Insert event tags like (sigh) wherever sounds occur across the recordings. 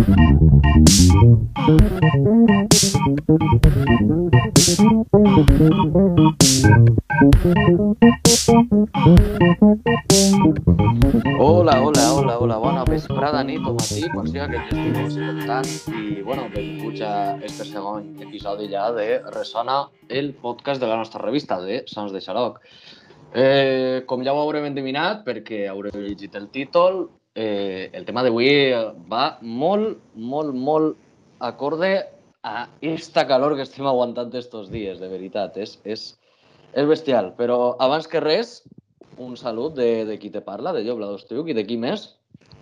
Hola, hola, hola, hola, bona vesprada, nit o matí, quan siga que ens estigueu escoltant. I, bueno, benvinguts a este segon episodi ja de Resona, el podcast de la nostra revista de Sons de Xaroc. Eh, com ja ho haurem endevinat, perquè haureu llegit el títol, eh, el tema d'avui va molt, molt, molt acorde a esta calor que estem aguantant estos dies, de veritat. És, és, és bestial. Però abans que res, un salut de, de qui te parla, de Llobla d'Ostriuc i de qui més?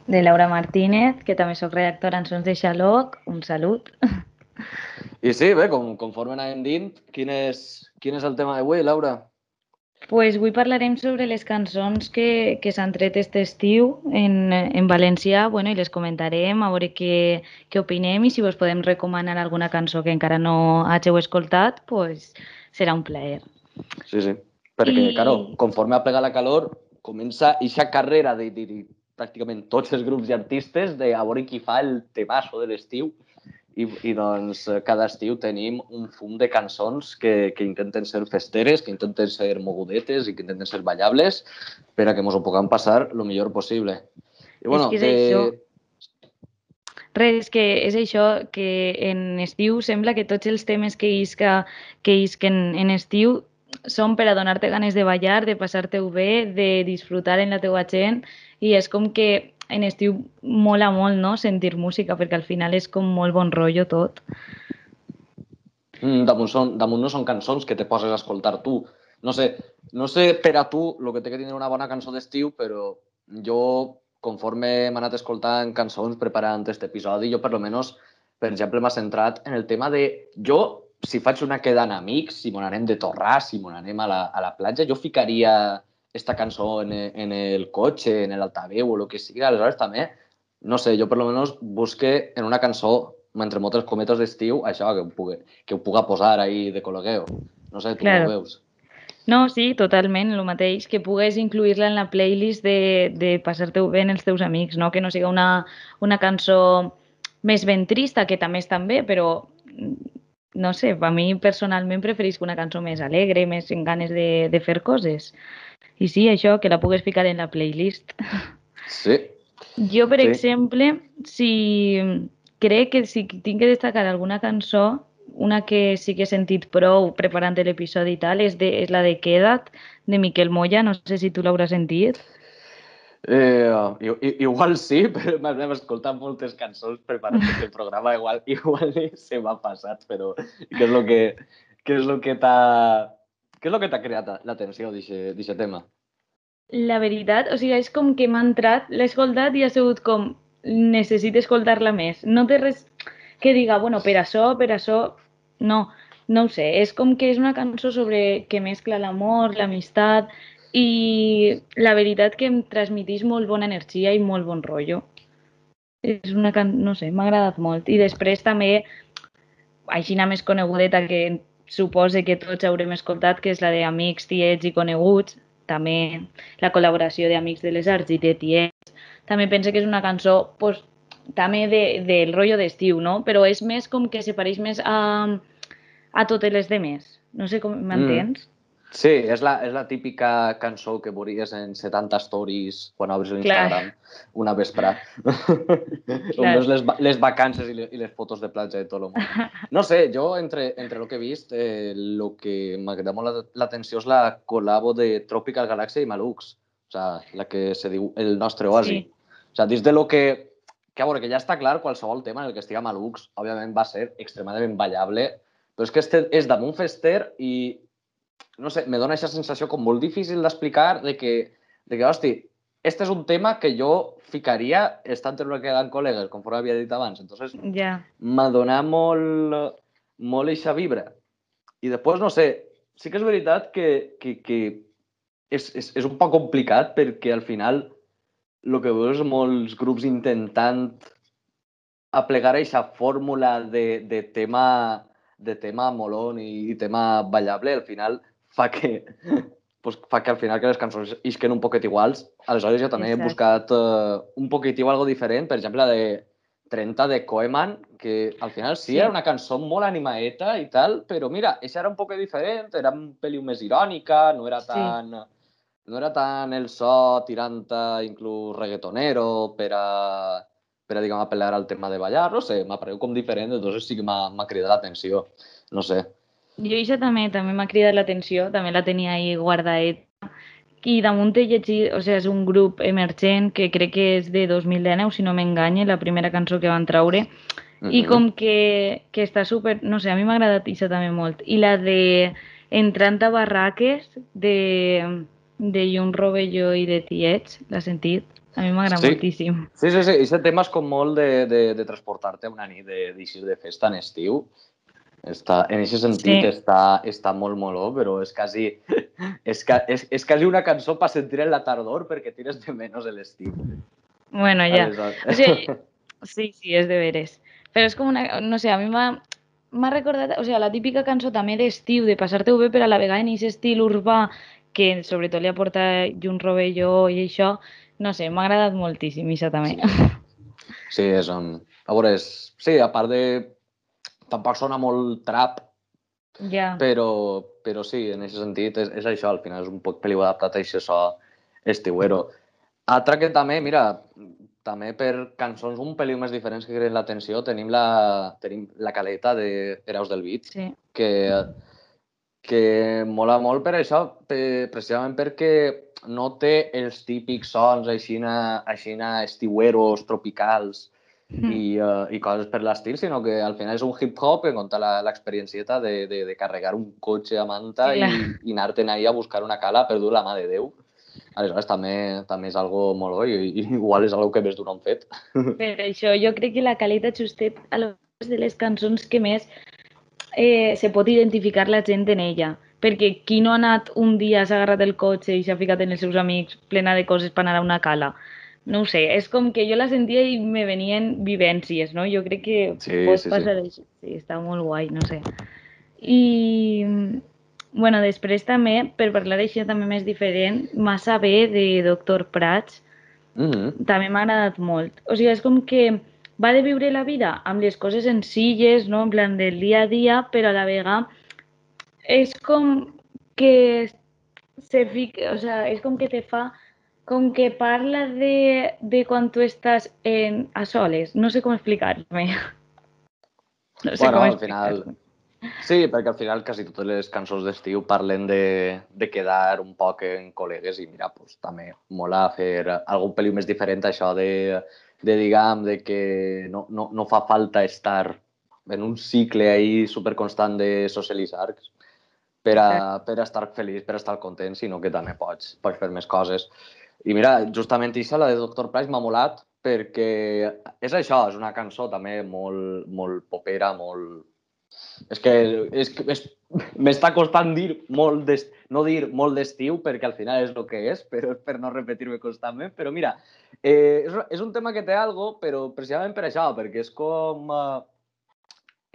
de Laura Martínez, que també sóc redactora en Sons de Xaloc. Un salut. I sí, bé, com, conforme anàvem dint, quin és, quin és el tema d'avui, Laura? Pues avui parlarem sobre les cançons que, que s'han tret aquest estiu en, en valencià bueno, i les comentarem, a veure què, què opinem i si vos podem recomanar alguna cançó que encara no hàgiu escoltat, pues serà un plaer. Sí, sí. Perquè, I- claro, conforme ha plegat la calor, comença eixa carrera de, de, de pràcticament tots els grups i artistes de a veure qui fa el temasso de l'estiu. I, I doncs eh, cada estiu tenim un fum de cançons que, que intenten ser festeres, que intenten ser mogudetes i que intenten ser ballables per a que ens ho puguem passar el millor possible. I, bueno, que és això. Res, que és això, que en estiu sembla que tots els temes que isca, que isquen en estiu són per a donar-te ganes de ballar, de passar-te-ho bé, de disfrutar en la teua gent i és com que en estiu mola molt no? sentir música perquè al final és com molt bon rotllo tot. Mm, damunt, són, damunt no són cançons que te poses a escoltar tu. No sé, no sé per a tu el que té que tenir una bona cançó d'estiu, però jo, conforme m'he anat escoltant cançons preparant aquest episodi, jo per lo menos, per exemple, m'ha centrat en el tema de... Jo, si faig una queda amb amics, si m'on anem de torrar, si m'on anem a la, a la platja, jo ficaria esta cançó en, e- en el cotxe, en l'altaveu o el que sigui. Aleshores, també, no sé, jo per lo menos busque en una cançó, entre moltes cometes d'estiu, això, que ho, pugui, que ho puga posar ahí de col·legueu. No sé, tu Claro. ho veus. No, sí, totalment, el mateix, que pugues incluir-la en la playlist de, de passar-te-ho bé amb els teus amics, no? que no siga una, una cançó més ben trista, que també estan bé, però no sé, a mi personalment preferisc una cançó més alegre, més en ganes de, de fer coses. I sí, això, que la pugues ficar en la playlist. Sí. Jo, per Sí. exemple, si crec que si tinc que destacar alguna cançó, una que sí que he sentit prou preparant l'episodi i tal, és, de, és la de Queda't, de Miquel Moya, no sé si tu l'hauràs sentit. Eh, igual sí, (laughs) però m'hem escoltat moltes cançons preparant aquest programa, igual, (laughs) igual se m'ha passat, però què és el que, què és el que t'ha... Què és el que t'ha creat l'atenció d'aquest tema? La veritat, o sigui, és com que m'ha entrat, l'he escoltat i ha sigut com necessito escoltar-la més. No té res que diga, bueno, per això, per això... No, no ho sé. És com que és una cançó sobre que mescla l'amor, l'amistat i la veritat que em transmitís molt bona energia i molt bon rotllo. És una can... no sé, m'ha agradat molt. I després també, així més conegudeta que supose que tots haurem escoltat, que és la de Amics, Tiets i Coneguts, també la col·laboració d'Amics de les Arts i de Tiets. També pense que és una cançó pues, també de, del rotllo d'estiu, no? Però és més com que se pareix més a, a totes les demés. No sé com m'entens? Mm. Sí, és la, és la típica cançó que veuries en 70 stories quan obres l'Instagram una vespre. (laughs) On Clar. veus les, les vacances i les, i les fotos de platja de tot el món. (laughs) No sé, jo entre, entre el que he vist, eh, el que m'ha cridat molt la- l'atenció és la col·labo de Tropical Galaxy i Malux. O sigui, la que se diu El nostre oasi. Sí. O sigui, dins de lo que... Que a veure, que ja està clar, qualsevol tema en el que estiga Malux, òbviament va ser extremadament ballable, però és que este és damunt fester i no sé, me dona aquesta sensació com molt difícil d'explicar de que, de que, hosti, este és un tema que jo ficaria estant en una queda amb col·legues, conforme havia dit abans. Entonces, Ja. m'ha donat molt, molt eixa vibra. I després, no sé, sí que és veritat que, que, que és, és, és un poc complicat perquè al final el que veus és molts grups intentant aplegar aquesta fórmula de, de tema de tema molón i, i tema ballable, al final fa que (laughs) pues, fa que al final que les cançons isquen un poquet iguals. Aleshores jo també Exacte. he buscat uh, un poquitiu algo diferent, per exemple, la de 30 de Koeman, que al final sí, Sí. era una cançó molt animaeta i tal, però mira, esa era un poc diferent, era un peliu més irònica, no era Sí. tan... No era tan el so tirant inclús reggaetonero per a, per a diguem, apel·lar al tema de ballar, no sé, m'ha paregut com diferent, entonces sí que m'ha cridat l'atenció, no sé. Jo això també també m'ha cridat l'atenció, també la tenia ahí guardaeta. I damunt he llegit, o sigui, és un grup emergent que crec que és de 2019, si no m'enganye, la primera cançó que van traure. I Mhm. com que, que està super... No sé, a mi m'ha agradat això també molt. I la de Entrant a barraques, de, de Jun Rovelló i de Tiets, l'has sentit? A mi m'agrada Sí. moltíssim. Sí, sí, sí, aquest tema és com molt de, de, de transportar-te una nit de- d'eixir de, festa en estiu. Està, en aquest sentit Sí. està, està molt moló, però és quasi, (laughs) és, és, és quasi una cançó per sentir en la tardor perquè tires de menys l'estiu. Bueno, ja. O sigui, (laughs) sí, sí, és de veres. Però és com una... No sé, a mi m'ha m'ha recordat... O sigui, la típica cançó també d'estiu, de passar-te-ho bé, però a la vegada en aquest estil urbà que sobretot li aporta Jun Rovelló i això, no sé, m'ha agradat moltíssim, això també. Sí, és un... A veure, és... Sí, a part de... Tampoc sona molt trap, Ja, però, però sí, en aquest sentit és, és això, al final és un poc peliu adaptat a aquest so estiuero. Altra que també, mira, també per cançons un peliu més diferents que creen l'atenció, tenim la, tenim la caleta de Heroes del Beat, sí. que, que mola molt per això, per, precisament perquè no té els típics sons aixina, aixina estiueros, tropicals, Mm. i, uh, i coses per l'estil, sinó que al final és un hip-hop conta la- l'experiencieta de, de, de carregar un cotxe a manta Sí, i, i anar-te'n ahí a buscar una cala per dur la mà de Déu. Aleshores, també, també és algo molt bo i, i igual és algo que més d'un han fet. Per això jo crec que la caleta justet a és de les cançons que més eh, se pot identificar la gent en ella. Perquè qui no ha anat un dia, s'ha agarrat el cotxe i s'ha ficat en els seus amics plena de coses per anar a una cala? No ho sé, és com que jo la sentia i me venien vivències, no? Jo crec que Sí, pot sí, sí. passar això. Sí, està molt guai, no sé. I, bueno, després també, per parlar d'això també més diferent, Massa bé de Doctor Prats, Mm -hmm. també m'ha agradat molt. O sigui, és com que va de viure la vida amb les coses senzilles, no? en plan del dia a dia, però a la vegada és com que se fica, o sea, és com que te fa com que parla de, de quan tu estàs en, a soles. No sé com explicar-me. (laughs) No sé Bueno, com al final-. Sí, perquè al final quasi totes les cançons d'estiu parlen de, de quedar un poc en col·legues i mira, pues, també mola fer algun peliu més diferent a això de, de diguem, de que no, no, no fa falta estar en un cicle ahí superconstant de socialitzar per a, per a estar feliç, per a estar content, sinó que també pots, pots fer més coses. I mira, justament això, la de Dr. Price, m'ha molat perquè és això, és una cançó també molt, molt popera, molt, és que, és, és, m'està costant dir molt d'est- no dir molt d'estiu perquè al final és el que és, però és per no repetir-me constantment. Però mira, eh, és, és un tema que té algo, però precisament per això, perquè és com... Eh,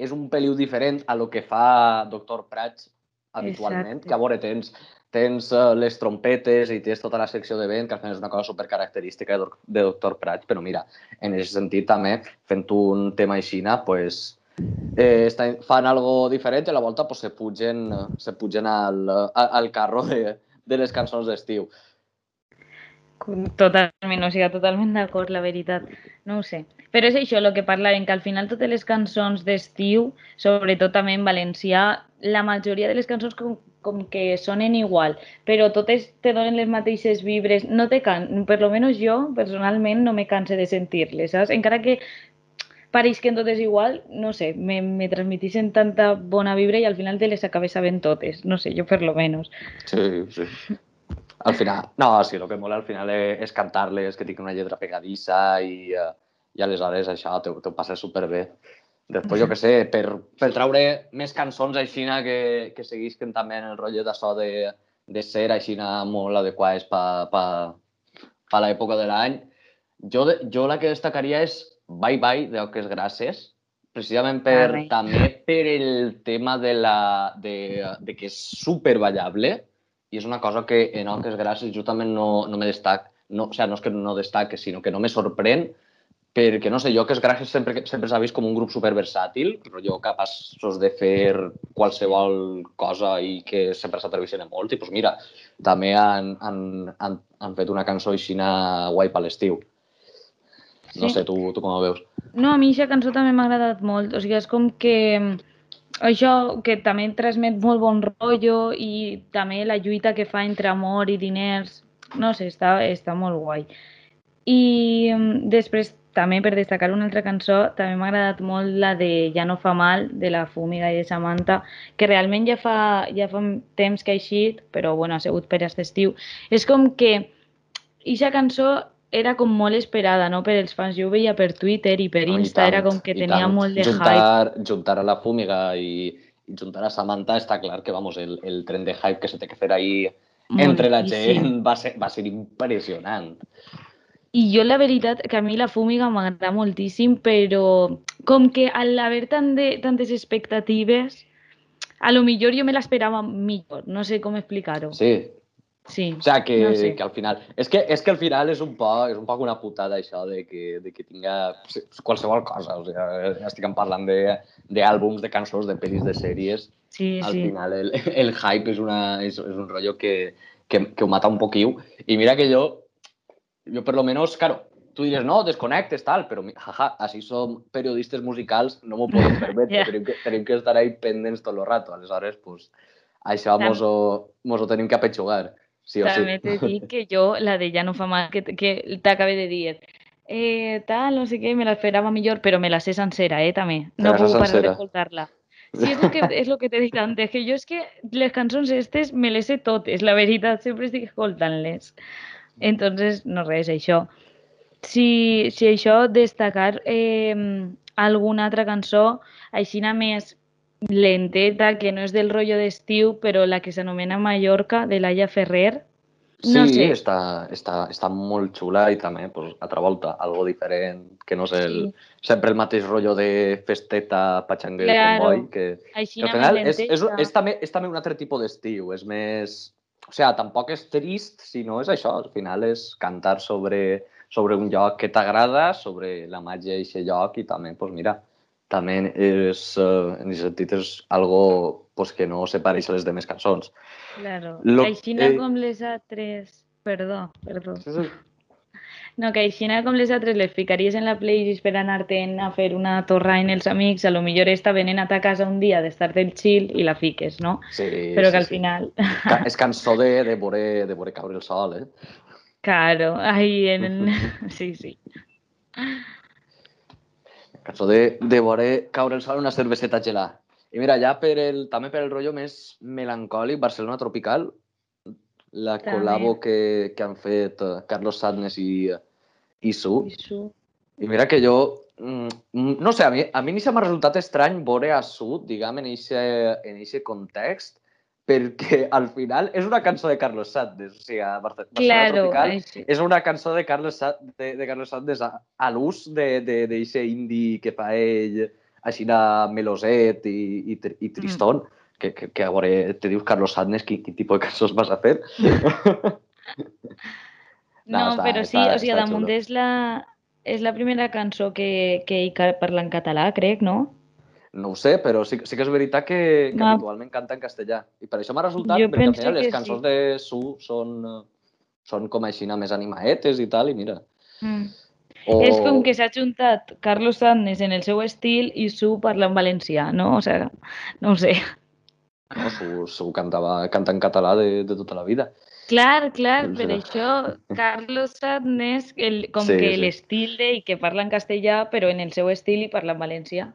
és un peliu diferent a lo que fa Doctor Prats habitualment, Exacte. que a veure, tens, tens uh, les trompetes i tens tota la secció de vent, que al final és una cosa supercaracterística de, de Doctor Prats, però mira, en aquest sentit també, fent un tema aixina, pues, eh, està, fan algo diferent i a la volta pues, se pugen, se pugen al, al carro de, de les cançons d'estiu. Totalment, o sigui, totalment d'acord, la veritat. No ho sé. Però és això el que parlàvem, que al final totes les cançons d'estiu, sobretot també en valencià, la majoria de les cançons com, com que sonen igual, però totes te donen les mateixes vibres. No te can... Per lo menos jo, personalment, no me canse de sentir-les, saps? Encara que pareix que en totes igual, no sé, me, me transmitixen tanta bona vibra i al final te les acabes sabent totes. No sé, jo per lo menos. Sí, sí. Al final, no, sí, el que mola al final és, és cantar-les, que tinguin una lletra pegadissa i, eh, i aleshores això te, te ho passes superbé. Després, jo que sé, per, per traure més cançons així que, que seguisquen també en el rotllo d'això de, de ser així molt adequades per pa, pa l'època de l'any, jo, jo la que destacaria és Bye Bye de Oques Grasses, precisament per, Arre. també per el tema de, la, de, de que és super ballable i és una cosa que en Oques Grasses justament no, no me destac, no, o sea, no és que no destaque, sinó que no me sorprèn perquè, no sé, jo que els Gràcies sempre, sempre s'ha vist com un grup superversàtil, jo capaços de fer qualsevol cosa i que sempre s'atrevissin a molt. I doncs mira, també han, han, han, han fet una cançó així guai per l'estiu. No Sí. sé, tu, tu com ho veus? No, a mi aquesta cançó també m'ha agradat molt. O sigui, és com que mm, això que també transmet molt bon rotllo i també la lluita que fa entre amor i diners, no sé, està, està molt guai. I mm, després, també per destacar una altra cançó, també m'ha agradat molt la de Ja no fa mal, de la Fúmiga i de Samantha, que realment ja fa, ja fa temps que ha eixit, però bueno, ha sigut per aquest estiu. És com que aquesta cançó era com molt esperada, no?, per els fans. Jo ho veia per Twitter i per No, Insta, era com que tenia tant. molt de hype. juntar, Juntar a la Fúmiga i, i juntar a Samantha està clar que, vamos, el, el tren de hype que se té que fer ahí entre la gent (laughs) va ser, va ser impressionant. I jo la veritat que a mi la fúmiga m'agrada moltíssim, però com que al haver tant de, tantes expectatives, a lo millor jo me l'esperava millor, no sé com explicar-ho. Sí, Sí, o sea, que, no sé. que al final... És que, és que al final és un poc, és un poc una putada això de que, de que tinga qualsevol cosa. O sigui, estic parlant de- d'àlbums, de, de cançons, de pel·lis, de sèries. Sí, Al sí. final el, el hype és, una, és, és un rollo que, que, que ho mata un poquiu. I mira que jo, yo por lo menos, claro, tú dices, no, desconectes, tal, pero mi- jaja, así son periodistas musicals, no m'ho podem (laughs) permetre, Ja. tenim, que, tenim que estar ahí pendents tot el rato. Aleshores, pues, això mos ho, mos ho tenim que apetxugar, sí o També sí. t'he dit que jo, la de Ja no fa mal, que, que t'acabé de dir, eh, tal, no sé què, me l'esperava millor, però me la sé sencera, eh, també. No la puc parar sencera. d'escoltar-la. Sí, és el, que, és el que t'he dit antes, que jo és que les cançons estes me les sé totes, la veritat, sempre estic escoltant-les. Entonces, no res, això. Si, si això, destacar eh, alguna altra cançó, aixina més lenteta, que no és del rotllo d'estiu, però la que s'anomena Mallorca, de Laia Ferrer. No sí, sé. està, està, està molt xula i també, pues, altra volta, algo diferent, que no és el, Sí. sempre el mateix rollo de festeta, patxanguer, Claro. comboi, que, que Aixina al final és, és, lenteta. és, també, és també un altre tipus d'estiu, és més... O sigui, tampoc és trist, sinó és això, al final és cantar sobre, sobre un lloc que t'agrada, sobre la màgia d'aquest lloc i també, pues mira, també és, eh, en aquest sentit, és algo pues, que no se pareix a les demés cançons. Claro. Lo- Aixina eh, com les altres... Perdó, perdó. Sí, sí. No, que aixina com les altres les ficaries en la playlist per anar-te'n a fer una torra en els amics, a lo millor esta venen a ta casa un dia d'estar del chill i la fiques, no? sí Però sí, que al sí. final... Ca és cançó de, de, veure, de veure caure el sol, eh? Claro, ahí en el... (laughs) Sí, sí. Cançó de, de veure caure el sol una cerveseta gelada. I mira, ja per el, també per el rotllo més melancòlic, Barcelona Tropical, la També. col·labo que, que han fet eh, Carlos Sadness i, i Su. I su- I mira que jo, mm, no sé, a mi, a mi ni se m'ha resultat estrany veure a Su, diguem, en eixe context, perquè (laughs) al final és una cançó de Carlos Sadness, o sigui, Barcelona Claro, Tropical així. és una cançó de Carlos, Sa de, de Carlos Sandes a, a l'ús d'aquest indie que fa ell, així de meloset i, i, i tristón, que, que, que a veure, te dius Carlos Sandes, quin, quin tipus de cançons vas a fer? (laughs) No, No, està- però sí, està- o sigui, damunt és la, és la primera cançó que, que ca- parla en català, crec, no? No ho sé, però sí, sí que és veritat que, que Ma- habitualment canta en castellà. I per això m'ha resultat, Jo perquè al final les cançons sí. de Su són, eh, són com així més animaetes i tal, i mira. Mm. O... És com que s'ha juntat Carlos Sandes en el seu estil i Su parla en valencià, no? O sigui, no ho sé. No, Su, Su cantava, canta en català de, de tota la vida. Clar, clar, Doncs per era. això Carlos Sandes, el, com Sí, que sí. l'estil d'ell que parla en castellà, però en el seu estil i parla en valencià.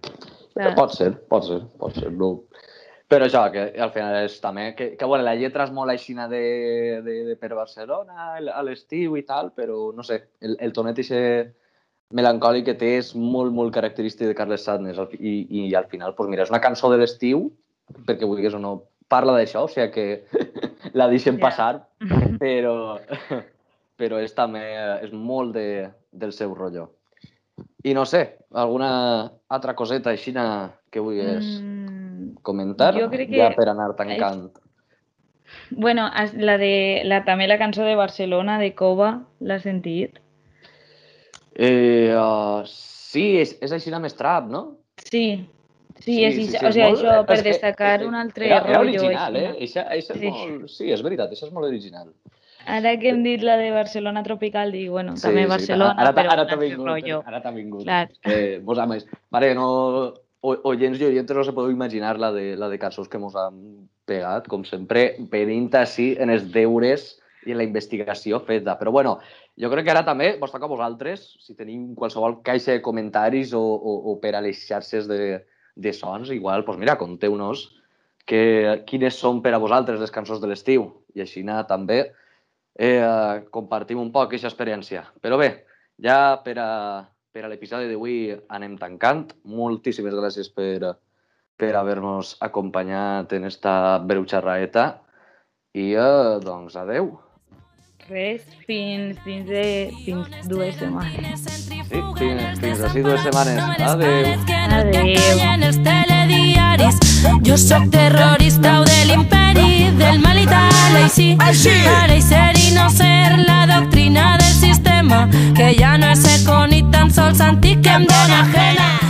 Clar. Pot ser, pot ser, pot ser. No. Però això, que al final és també... Que, que bueno, la lletra és molt aixina de, de, de per Barcelona, el- a l'estiu i tal, però no sé, el, el tonet ixe melancòlic que té és molt, molt característic de Carles Sadness fi- i, i al final, doncs mira, és una cançó de l'estiu, perquè vulguis o no, parla d'això, o sigui que (laughs) la deixem Ja. passar, (laughs) però, (laughs) però és també és molt de, del seu rotllo. I no sé, alguna altra coseta així que vulguis Mm, comentar jo crec ja que- per anar tancant. bueno, la de, la, també la cançó de Barcelona, de Cova, l'has sentit? Eh, uh, sí, és, és així més trap, no? Sí, sí, és, sí, sí, sí, o sigui, molt... això per destacar que, un altre era, era rotllo. original, així, eh? Eixa, eixa Sí. és molt... Sí, és veritat, això és molt original. Ara que hem dit la de Barcelona Tropical, dic, bueno, Sí, també sí, Barcelona, ara, però ara t'ha altre vingut, rotllo. ara t'ha vingut. Clar. Eh, vos ames. Vale, no... o- Oyents i oyentes no se podeu imaginar la de, la de cançons que mos han pegat, com sempre, venint així en els deures i en la investigació feta. Però bueno, jo crec que ara també vos toca a vosaltres, si tenim qualsevol caixa de comentaris o, o, o per a les xarxes de, de sons, igual, doncs mira, conteu-nos que, quines són per a vosaltres les cançons de l'estiu. I així anar també eh, compartim un poc aquesta experiència. Però bé, ja per a, per a l'episodi d'avui anem tancant. Moltíssimes gràcies per, per haver-nos acompanyat en esta breu xerraeta. I, eh, doncs, adeu. Res, fins, fins, de, fins dues setmanes. Sí, fins, fins d'ací dues setmanes. Adeu. Adeu. Telediaris. Jo sóc terrorista o de l'imperi, del mal i tal, així. Para ser i no ser la doctrina del sistema, que ja no és eco ni tan sols antic que em dóna ajena.